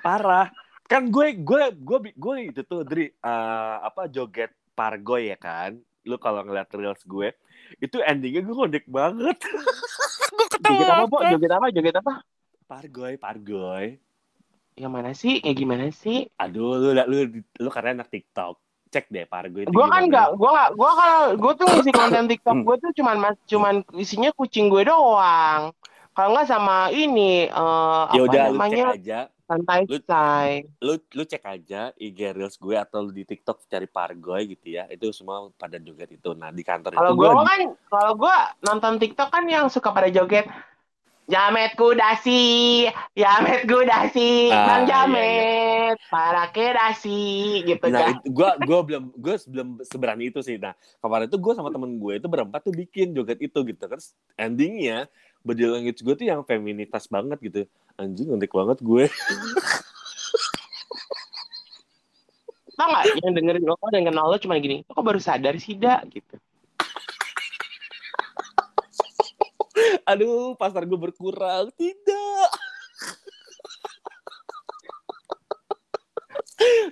S2: Parah. Kan gue gue gue gue itu tuh dari eh, apa joget pargoy ya kan. Lu kalau ngeliat reels gue itu endingnya gue ngondek banget. gue
S1: joget apa bu
S2: ketawa.
S1: joget apa joget apa
S2: Pargoy, pargoy.
S1: Yang mana sih? Kayak gimana sih?
S2: Aduh, lu lu lu karena anak TikTok. Cek deh pargoy itu
S1: gue kan nggak gue nggak gue kalau gue tuh ngisi konten TikTok
S2: Hmm.
S1: gue tuh cuman mas cuman isinya kucing gue doang. Kalau nggak sama ini eh
S2: Ya
S1: apa
S2: udah lu cek
S1: namanya?
S2: aja.
S1: Santai
S2: Lu-
S1: say
S2: lu lu cek aja IG reels gue atau lu di TikTok cari Pargoy gitu ya. Itu semua pada joget itu. Nah di kantor
S1: kalau
S2: itu
S1: gue kan kalau gue nonton TikTok kan yang suka pada joget Jamet kudasi, Jamet kudasi,
S2: Ah,
S1: Bang
S2: iya,
S1: Jamet, para kedasi, gitu
S2: nah
S1: kan.
S2: itu gue gue belum gue belum seberani itu sih nah kemarin itu gue sama temen gue itu berempat tuh bikin joget itu gitu terus endingnya body language gue tuh yang feminitas banget gitu anjing ngontek banget gue
S1: Tau nggak yang dengerin lo dan kenal lo cuma gini, lo kok baru sadar sih, Da? Gitu.
S2: Aduh pasar gue berkurang tidak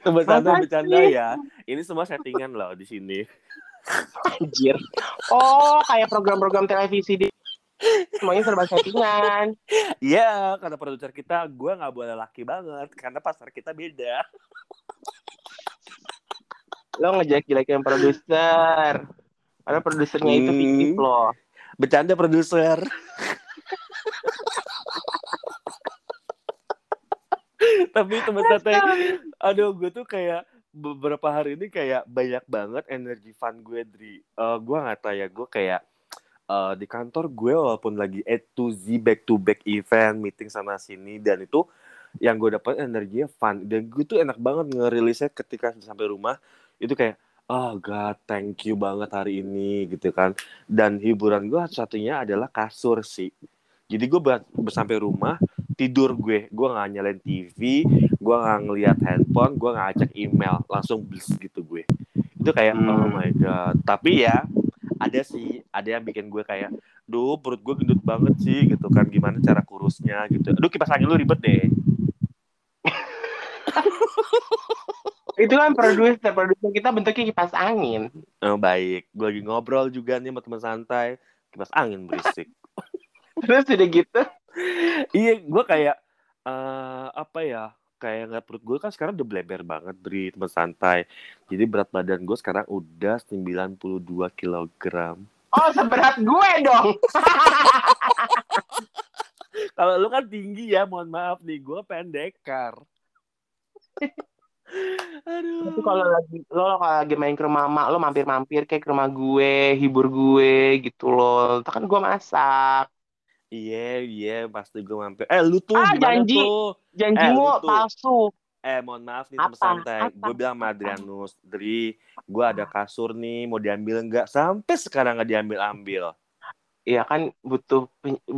S2: Teman santai
S1: Makasih.
S2: bercanda ya. Ini semua settingan loh di sini.
S1: Anjir. Oh, kayak program-program televisi di semuanya serba settingan.
S2: Iya, kata produser kita, gue nggak boleh laki banget karena pasar kita beda.
S1: Lo ngejelek-jelekin produser. Karena produsernya itu fiktif
S2: Hmm.
S1: loh.
S2: Bercanda produser. Tapi teman santai, aduh gue tuh kayak beberapa hari ini kayak banyak banget energi fun gue Dri. Eh gue nggak tahu ya, gue kayak eh, di kantor gue walaupun lagi A to Z back to back event, meeting sana sini dan itu yang gue dapat energinya fun dan gue tuh enak banget ngerilisnya ketika sampai rumah itu kayak oh god thank you banget hari ini gitu kan. Dan hiburan gue satunya adalah kasur sih. Jadi gue sampai rumah tidur gue. Gue nggak nyalain TV gue nggak ngeliat handphone gue nggak ngecek email. Langsung blis gitu gue. Itu kayak oh
S1: Hmm.
S2: my god. Tapi ya ada sih. Ada yang bikin gue kayak duh perut gue gendut banget sih gitu kan. Gimana cara kurusnya gitu. Aduh kipas angin lu ribet deh
S1: Itu kan produser, produser kita bentuknya kipas angin.
S2: oh, baik. Gue lagi ngobrol juga nih sama teman santai. Kipas angin berisik.
S1: Terus udah gitu,
S2: iya gue kayak eh apa ya kayak nggak perut gue kan sekarang udah bleber banget dari teman santai. Jadi berat badan gue sekarang udah 92 kilogram.
S1: Oh seberat gue dong.
S2: kalau lu kan tinggi ya mohon maaf nih. Gue pendekar aduh.
S1: Tapi kalau lagi lo kalau lagi main ke rumah mak, lo mampir-mampir kayak ke rumah gue, hibur gue gitu loh. Itu kan gue masak.
S2: iya iya pasti gue mampir. Eh lu tuh
S1: Ah, janji.
S2: tuh?
S1: Janjimu
S2: Eh,
S1: palsu.
S2: eh mohon maaf nih teman santai. Gue bilang sama Adrianus Dri gue ada kasur nih mau diambil nggak? Sampai sekarang nggak diambil ambil.
S1: Iya kan butuh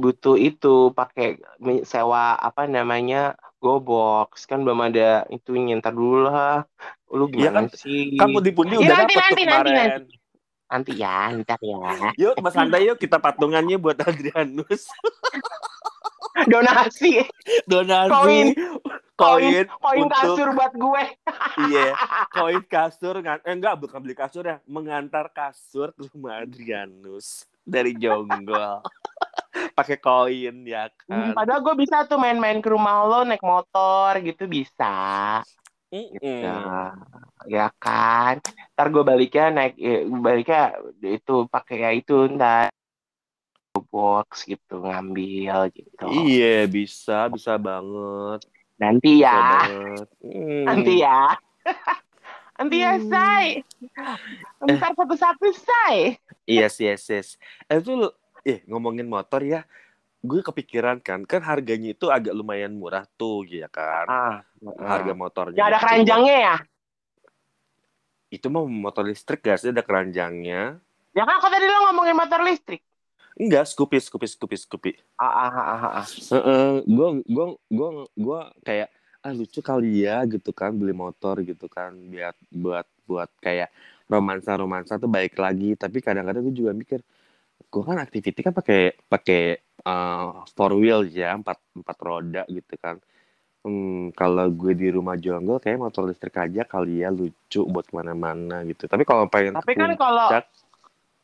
S1: butuh itu pakai sewa apa namanya GoBox kan belum ada itunya ntar dulu lah. Lu
S2: Iya
S1: gimana
S2: kan,
S1: sih?
S2: kan pundi-pundi
S1: Iya,
S2: udah
S1: nanti,
S2: dapet tuh
S1: nanti, nanti,
S2: kemarin
S1: Nanti ya, ntar ya.
S2: Yuk, Mas Santai yuk kita patungannya buat Adrianus.
S1: Donasi,
S2: Donasi.
S1: Koin.
S2: Koin.
S1: koin
S2: untuk-
S1: kasur buat gue.
S2: Iya. Koin kasur. ngan- Eh, enggak, bukan beli kasur ya. Mengantar kasur ke rumah Adrianus. Dari Jonggol. Pakai koin ya kan.
S1: Padahal gue bisa tuh main-main ke rumah lo naik motor gitu bisa.
S2: Mm-mm.
S1: Ya, ya kan. Ntar gue baliknya naik, eh, baliknya itu pakai ya itu ntar box gitu ngambil gitu.
S2: Iya, bisa, bisa banget.
S1: Nanti
S2: Bisa
S1: ya,
S2: banget. Hmm.
S1: nanti ya. nanti ya,
S2: Hmm.
S1: say. Ntar satu-satu, say.
S2: Yes, yes, yes. Eh, itu eh ngomongin motor ya. Gue kepikiran kan, kan harganya itu agak lumayan murah tuh, ya kan.
S1: Ah,
S2: Harga motornya.
S1: Yang ada keranjangnya ya?
S2: Itu mah motor listrik gak sih ada keranjangnya?
S1: Ya kan, kok tadi lo ngomongin motor listrik?
S2: Enggak, Scoopy, Scoopy, Scoopy, Scoopy.
S1: Ah, ah, ah, ah, ah.
S2: Heeh, gue gue gue gue kayak ah lucu kali ya gitu kan beli motor gitu kan buat buat buat kayak romansa romansa tuh baik lagi tapi kadang-kadang gue juga mikir gue kan activity kan pakai pakai uh, four wheel ya empat empat roda gitu kan. Hmm, kalau gue di rumah jonggol kayak motor listrik aja kali ya lucu buat ke mana-mana gitu. Tapi kalau pengen
S1: Tapi kan kalau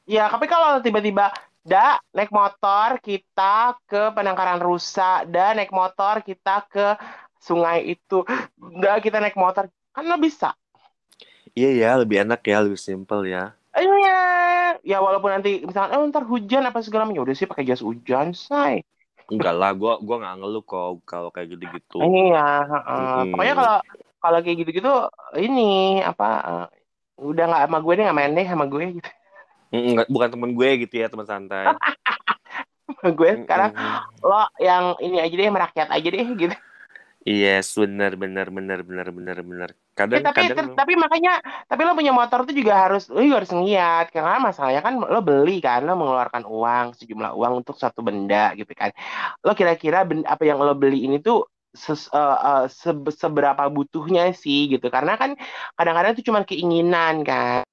S1: ya, tapi kalau tiba-tiba da naik motor kita ke penangkaran rusa, da naik motor kita ke sungai itu, da kita naik motor. Kan lo bisa.
S2: iya ya lebih enak ya lebih simple ya
S1: ya walaupun nanti misalkan eh ntar hujan apa segala macam, ya udah sih pakai jas hujan, say.
S2: enggak lah gue gue nggak ngeluh kok kalau kayak gitu-gitu
S1: Iya, heeh.
S2: Mm-mm.
S1: pokoknya kalau kalau kayak gitu-gitu ini apa eh, udah nggak sama gue deh nggak main deh sama gue gitu.
S2: Enggak, bukan temen gue gitu ya teman santai
S1: gue sekarang
S2: Mm-mm.
S1: lo yang ini aja deh merakyat aja deh gitu.
S2: Yes benar benar benar benar benar benar.
S1: Ya,
S2: kadang
S1: tapi
S2: kadang
S1: tapi makanya tapi lo punya motor tuh juga harus lo juga harus ngeliat. Karena masalahnya kan lo beli kan lo mengeluarkan uang sejumlah uang untuk satu benda gitu kan. Lo kira-kira apa yang lo beli ini tuh ses- eh, eh, sebe- seberapa butuhnya sih gitu. Karena kan kadang-kadang itu cuma keinginan kan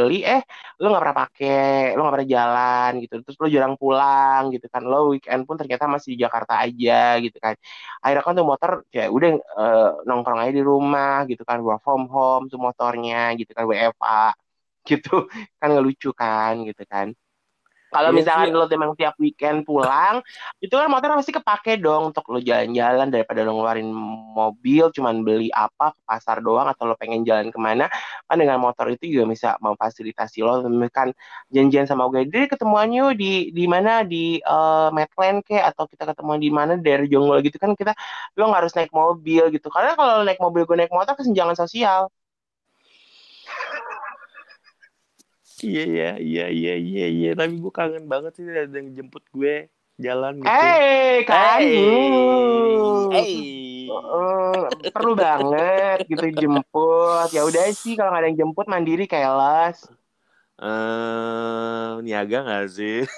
S1: beli eh lo nggak pernah pakai lo nggak pernah jalan gitu. Terus lo jarang pulang gitu kan. Lo weekend pun ternyata masih di Jakarta aja gitu kan. Akhirnya kan tuh motor ya udah eh, nongkrong aja di rumah gitu kan. Work from home tuh motornya gitu kan WFA gitu. Kan nggak lucu kan gitu kan Kalau
S2: Iya
S1: misalkan lo memang tiap weekend pulang, itu kan motor pasti kepake dong untuk lo jalan-jalan daripada lo ngeluarin mobil, cuman beli apa ke pasar doang atau lo pengen jalan ke mana, kan dengan motor itu juga bisa memfasilitasi lo, kan janjian sama gue, deh ketemuan yuk di di mana? Di uh, Medland ke? Atau kita ketemuan di mana? Daerah Jonggol gitu kan kita lo nggak harus naik mobil gitu, karena kalau naik mobil gue naik motor kesenjangan sosial.
S2: Iya iya iya iya iya iya tapi gue kangen banget sih ada yang jemput gue jalan gitu.
S1: Eh, kan.
S2: Hey. Hey.
S1: Uh, perlu banget gitu jemput. Ya udah sih kalau nggak ada yang jemput mandiri kayak las.
S2: Eh, niaga gak sih?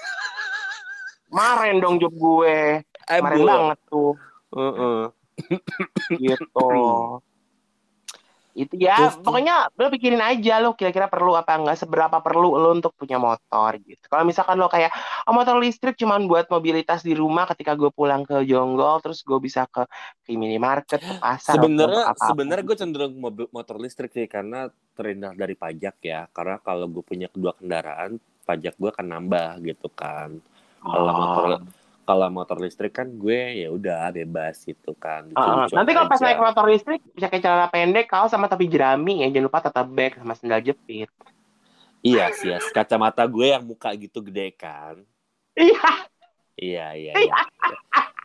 S1: Maren dong job gue.
S2: Bu.
S1: banget tuh.
S2: Heeh.
S1: Gitu. Itu ya, pokoknya lo pikirin aja lo kira-kira perlu apa enggak, seberapa perlu lo untuk punya motor gitu. Kalau misalkan lo kayak oh, motor listrik cuman buat mobilitas di rumah ketika gue pulang ke Jonggol, terus gue bisa ke, ke minimarket, ke pasar.
S2: Sebenarnya sebenarnya gue cenderung mobil motor listrik sih karena terhindar dari pajak ya. Karena kalau gue punya kedua kendaraan, pajak gue akan nambah gitu kan. Kalau
S1: Oh.
S2: motor kalau motor listrik kan gue ya udah bebas gitu kan. Lucu-lucuan
S1: nanti kalau pas naik motor listrik bisa kayak celana pendek, kaos sama topi jerami ya. Jangan lupa tata bag sama sendal jepit.
S2: Iya sih ya, kacamata gue yang muka gitu gede kan.
S1: Iya,
S2: Iya iya iya.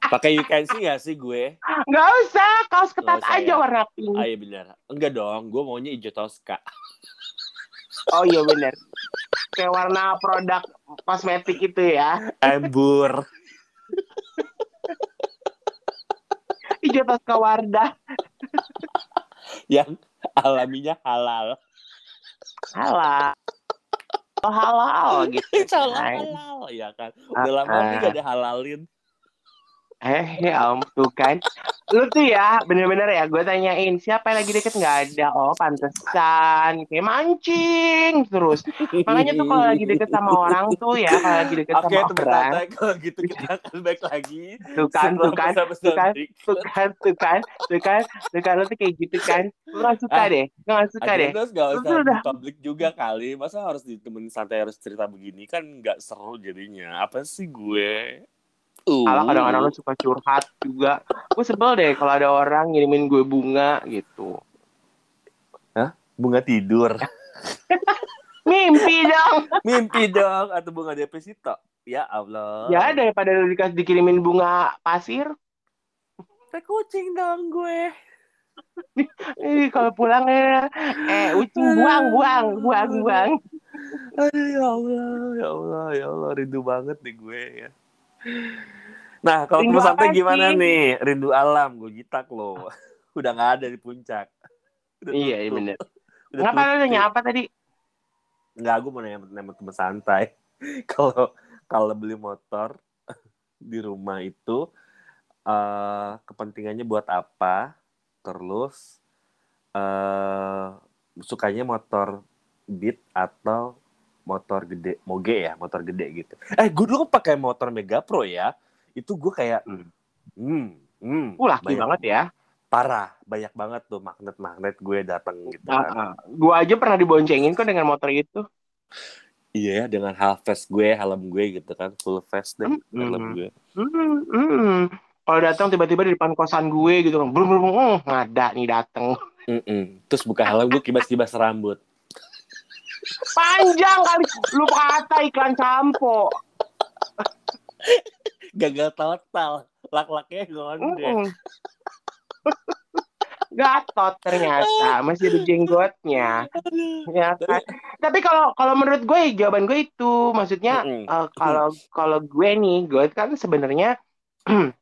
S2: Pakai you can see gak sih gue?
S1: nggak usah. Kaos ketat
S2: usah,
S1: aja
S2: ya.
S1: warna pink.
S2: Ah iya benar. Enggak dong, gue maunya hijau toska.
S1: Oh iya bener. Kayak warna produk kosmetik itu ya.
S2: Embur.
S1: Hijau Tosca Wardah.
S2: yang alaminya halal.
S1: Halal. Oh, halal gitu.
S2: halal, halal ya kan. Udah lama nih
S1: ah.
S2: gak ada halalin.
S1: Eh, ya ampun kan. Lu tuh ya, bener-bener ya, gue tanyain, siapa yang lagi deket nggak ada? Oh, pantesan. Kayak mancing terus. Makanya tuh kalau lagi deket sama orang tuh ya, kalau lagi deket
S2: Oke,
S1: sama orang,
S2: kalau gitu kita akan baik lagi.
S1: tuh kan, tuh kan, tuh kan, tuh kan, tuh kan, tuh kan, tuh kan, lu tuh kayak gitu kan. Lu gak suka
S2: Ah,
S1: deh, lu gak suka deh.
S2: Akhirnya gak
S1: Lu
S2: usah
S1: tuh
S2: di
S1: udah-
S2: publik juga kali. Masa harus ditemenin santai harus cerita begini kan nggak seru jadinya. Apa sih gue? Uh.
S1: Kadang-kadang lu suka curhat juga. Gue sebel deh kalau ada orang ngirimin gue bunga gitu.
S2: bunga tidur.
S1: Mimpi dong.
S2: Mimpi dong atau bunga deposito. Ya Allah.
S1: Ya daripada lu dikasih dikirimin bunga pasir.
S2: Teh kucing dong gue.
S1: Ih, kalau pulang ya, eh ucing buang, buang, buang, buang.
S2: Aduh ya Allah, ya Allah, ya Allah, rindu banget nih gue ya. Nah, kalau
S1: Rindu
S2: santai gimana
S1: sih?
S2: nih? Rindu alam, gue gitak loh. Udah nggak ada di puncak. Udah
S1: Iya, iya bener.
S2: Udah
S1: Ngapa lu
S2: tutup.
S1: nanya apa tadi?
S2: Nggak, gue mau nanya nanya teman santai. Kalau kalau beli motor di rumah itu eh kepentingannya buat apa? Terus eh sukanya motor Beat atau motor gede, moge ya, motor gede gitu. Eh, gue dulu pakai motor Mega Pro ya. Itu gue kayak,
S1: Hmm.
S2: hmm, hmm,
S1: Uh, laki
S2: banyak-
S1: banget ya.
S2: parah, banyak banget tuh magnet-magnet gue datang gitu.
S1: Ah,
S2: kan.
S1: ah. Gua aja pernah diboncengin kok dengan motor itu.
S2: Iya ya, dengan half vest gue, helm gue gitu kan, full vest deh,
S1: Hmm.
S2: helm gue.
S1: Hmm, hmm. Kalau datang tiba-tiba di depan kosan gue gitu kan, belum belum uh, ngada nih dateng.
S2: Mm-mm. Terus buka helm gue kibas-kibas rambut.
S1: Panjang kali, lu kata iklan sampo.
S2: Gagal total, lak-laknya ngondek.
S1: Mm. Gatot ternyata, masih ada jenggotnya. Ya kan? Tapi kalau kalau menurut gue jawaban gue itu, maksudnya eh, kalau kalau gue nih, gue kan sebenarnya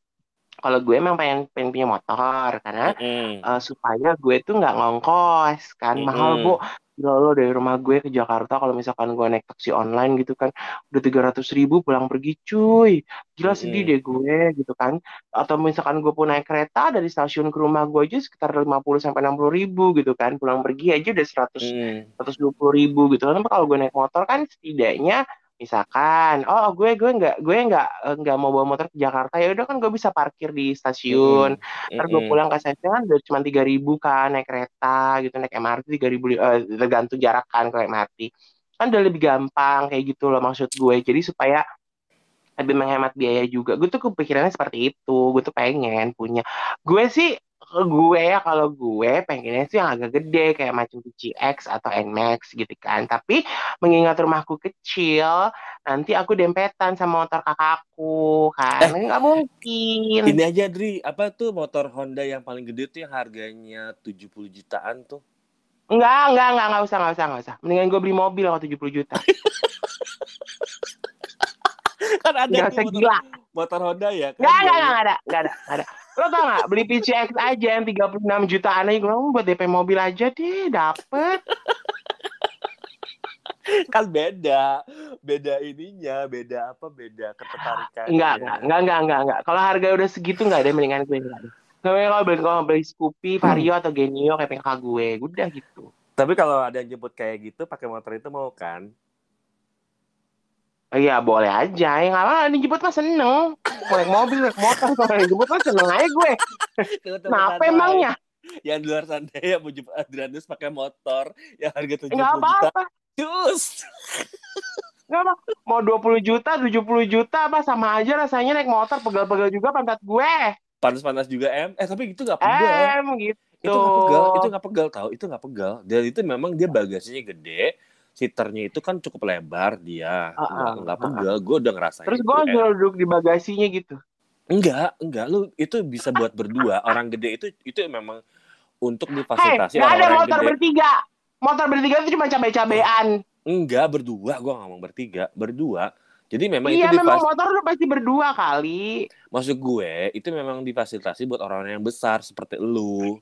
S1: kalau gue emang pengen pengen punya motor karena
S2: Mm-mm.
S1: eh, supaya gue tuh nggak ngongkos kan mahal
S2: Mm-mm.
S1: bu Gila lo dari rumah gue ke Jakarta kalau misalkan gue naik taksi online gitu kan udah tiga ratus ribu pulang pergi cuy gila sedih
S2: Mm-mm.
S1: deh gue gitu kan atau misalkan gue pun naik kereta dari stasiun ke rumah gue aja sekitar 50 sampai 60 ribu gitu kan pulang pergi aja udah 100
S2: Mm.
S1: 120 ribu gitu kan kalau gue naik motor kan setidaknya misalkan oh gue gue nggak gue nggak eh, nggak mau bawa motor ke Jakarta. Ya udah kan gue bisa parkir di stasiun.
S2: Mm-mm.
S1: ntar gue pulang ke stasiun kan udah cuma tiga ribu kan naik kereta gitu naik MRT tiga ribu tergantung jarak kan kalau MRT kan udah lebih gampang kayak gitu loh maksud gue. Jadi supaya lebih menghemat biaya juga. Gue tuh kepikirannya seperti itu. Gue tuh pengen punya. Gue sih gue ya kalau gue pengennya sih yang agak gede kayak macam PCX atau Nmax gitu kan tapi mengingat rumahku kecil nanti aku dempetan sama motor kakakku kan
S2: Eh.
S1: nggak mungkin
S2: Ini aja Dri, apa tuh motor Honda yang paling gede tuh yang harganya 70 jutaan tuh?
S1: Enggak, enggak, enggak, enggak usah, enggak usah, enggak usah. Mendingan gue beli mobil kalau 70 juta.
S2: Kan ada tuh motor,
S1: gila.
S2: motor Honda ya kan?
S1: Enggak, enggak, enggak ada, enggak ada, enggak ada. Lo tau gak, beli PCX aja yang 36 jutaan aja. Gue buat DP mobil aja deh, dapet.
S2: kan beda beda ininya beda apa beda ketertarikan
S1: Enggak, enggak, enggak, enggak, enggak, enggak. Kalau harga udah segitu enggak ada, mendingan gue enggak. Namanya kalau beli, kalau beli Scoopy, Vario, atau Genio kayak PK gue, udah gitu.
S2: tapi kalau ada yang jemput kayak gitu pakai motor itu mau kan
S1: Iya boleh aja, yang apa dijemput mah seneng. Mau naik mobil, naik motor, kalau dijemput mah seneng aja gue. Kenapa emangnya?
S2: yang di luar sana ya mau jemput Adrianus pakai motor yang harga 70
S1: Enggak
S2: juta
S1: apa-apa.
S2: cus
S1: Enggak apa. Mau 20 juta, 70 juta apa sama aja rasanya naik motor pegel-pegel juga pantat gue.
S2: panas-panas juga em eh tapi gitu nggak pegal
S1: Em gitu.
S2: itu nggak pegal itu nggak pegal tau itu nggak pegal dan itu memang dia bagasinya gede seaternya itu kan cukup lebar dia nggak
S1: ah,
S2: nggak pegal gue udah ngerasain
S1: Terus gue
S2: Em.
S1: duduk di bagasinya gitu.
S2: enggak enggak lu itu bisa buat berdua orang gede itu itu memang untuk difasilitasi
S1: nggak ada motor
S2: gede
S1: bertiga. Motor bertiga itu cuma cabai-cabean.
S2: enggak berdua gue ngomong bertiga berdua jadi memang
S1: iya,
S2: itu
S1: memang motor udah pasti berdua kali.
S2: maksud gue itu memang difasilitasi buat orang-orang yang besar seperti lu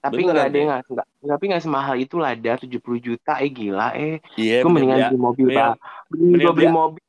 S1: Tapi nggak ada
S2: deh.
S1: nggak nggak tapi nggak semahal itu lah ada 70 juta eh gila eh.
S2: Iya
S1: gue mendingan
S2: ya.
S1: beli mobil pak beli
S2: mendingan
S1: gue beli
S2: beli-
S1: mobil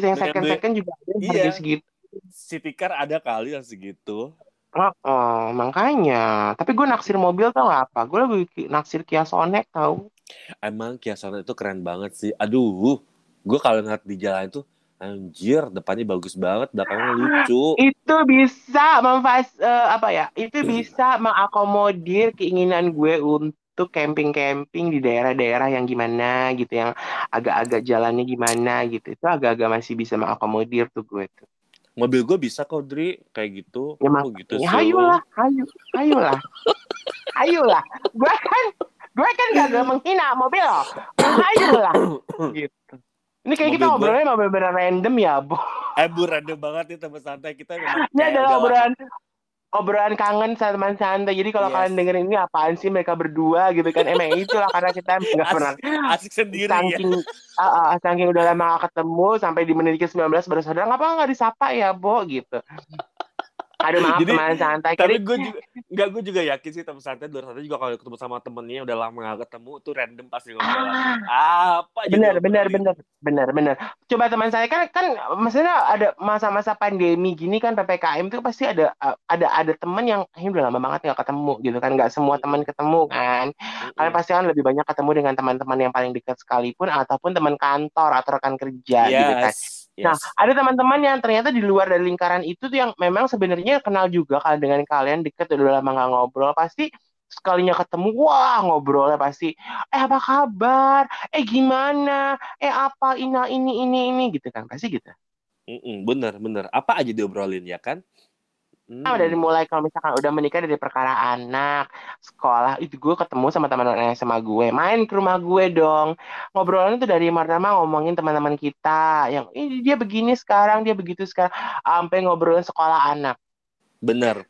S1: yang second
S2: beli-
S1: second juga ada yang
S2: Iya.
S1: harga segitu.
S2: City car ada kali yang segitu.
S1: Oh, oh, makanya. Tapi gue naksir mobil tau gak apa? Gue ki- naksir Kia Sonet tau.
S2: Emang Kia Sonet itu keren banget sih. Aduh, gue kalau ngeliat di jalan itu, anjir, depannya bagus banget, belakangnya lucu.
S1: itu bisa memfas eh, apa ya itu bisa mengakomodir keinginan gue untuk camping-camping di daerah-daerah yang gimana gitu yang agak-agak jalannya gimana gitu itu agak-agak masih bisa mengakomodir tuh gue tuh
S2: Mobil gue bisa kok, Dri, kayak gitu.
S1: Ya,
S2: Oh, gitu
S1: Ya,
S2: sih.
S1: ayolah, ayo, ayolah, ayolah. Gue kan, gue kan gak, gak menghina mobil loh. Ayolah, gitu. Ini kayak kita
S2: Mobil
S1: ngobrolnya mobil beneran random ya, Bo.
S2: Eh, bu, random banget nih teman santai kita.
S1: Ini adalah obrolan obrolan kangen sama teman santai. Jadi kalau
S2: Yes.
S1: kalian dengerin ini apaan sih mereka berdua gitu kan? Emang itulah karena kita nggak pernah
S2: asik sendiri ya.
S1: saking ah, ah, saking udah lama gak ketemu sampai di menit ke 19 baru sadar ngapa nggak disapa ya, Bo gitu. Aduh maaf
S2: Jadi-
S1: teman santai.
S2: Tapi gue juga, enggak gue juga yakin sih teman santai luar sana juga kalau ketemu sama temennya udah lama gak ketemu tuh random pasti ngobrol.
S1: Ah,
S2: Apa juga
S1: benar benar
S2: ngobrolin.
S1: benar benar benar coba teman saya kan kan maksudnya ada masa-masa pandemi gini kan ppkm itu pasti ada ada ada teman yang ini udah lama banget nggak ketemu gitu kan. Nggak semua teman ketemu kan. Kalian pasti kan lebih banyak ketemu dengan teman-teman yang paling dekat sekalipun ataupun teman kantor atau rekan kerja gitu kan
S2: Yes,
S1: Nah,
S2: yes.
S1: ada teman-teman yang ternyata di luar dari lingkaran itu tuh yang memang sebenarnya kenal juga kalau dengan kalian deket udah lama nggak ngobrol pasti sekalinya ketemu wah ngobrolnya pasti eh apa kabar eh gimana eh apa ini ini ini ini gitu kan pasti gitu
S2: Mm-mm, bener bener. Apa aja diobrolin ya kan? Hmm.
S1: Nah, dari mulai kalau misalkan udah menikah dari perkara anak, sekolah, itu gue ketemu sama teman-teman SMA gue, main ke rumah gue dong. Ngobrolnya tuh dari pertama ngomongin teman-teman kita, yang ini dia begini sekarang, dia begitu sekarang, sampai ngobrolin sekolah anak.
S2: Bener,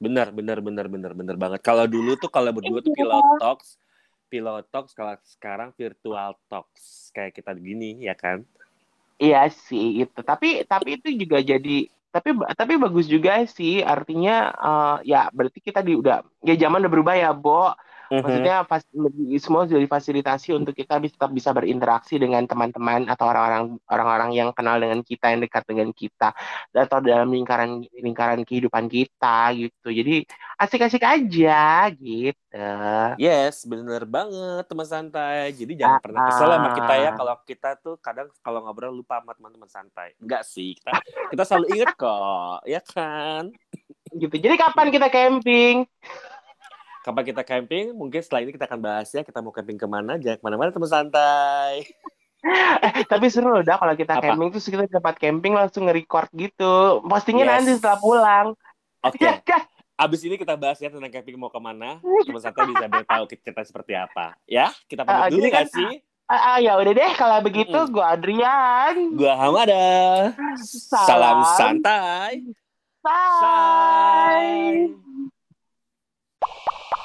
S2: bener, bener, bener, bener, bener banget. Kalau dulu tuh kalau berdua tuh
S1: Iya.
S2: pilot talks, pilot talks. Kalau sekarang virtual talks kayak kita gini ya kan?
S1: Iya sih itu. Tapi tapi itu juga jadi tapi tapi bagus juga sih. Artinya eh, ya berarti kita di udah ya zaman udah berubah ya, Bo.
S2: Mhm.
S1: Maksudnya fas- semua sudah difasilitasi untuk kita bisa tetap bisa berinteraksi dengan teman-teman atau orang-orang orang-orang yang kenal dengan kita, yang dekat dengan kita, atau dalam lingkaran lingkaran kehidupan kita gitu. Jadi asik-asik aja gitu.
S2: Yes, bener banget teman santai. Jadi jangan
S1: Ah,
S2: pernah kesel sama kita ya kalau kita tuh kadang kalau ngobrol lupa sama teman-teman santai. Enggak sih, kita kita selalu inget kok, ya kan?
S1: Gitu. Jadi kapan kita camping?
S2: Kapan kita camping? Mungkin setelah ini kita akan bahas ya kita mau camping ke mana? Jangan ke mana-mana teman santai.
S1: Eh, tapi seru loh dah kalau kita
S2: Apa?
S1: camping terus kita tempat camping langsung nge-record gitu. Postingnya
S2: Yes.
S1: nanti setelah pulang.
S2: Oke.
S1: Ya kan
S2: abis ini kita bahas ya tentang camping mau ke mana. Teman santai bisa biar tahu cerita seperti apa. Ya kita pamit dulu
S1: jadi kan-
S2: sih?
S1: Ah, ah, ya udah deh kalau begitu
S2: Mm-mm.
S1: gue Adrian.
S2: Gua Hamada. Salam. santai.
S1: Bye.
S2: Bye. Thank you.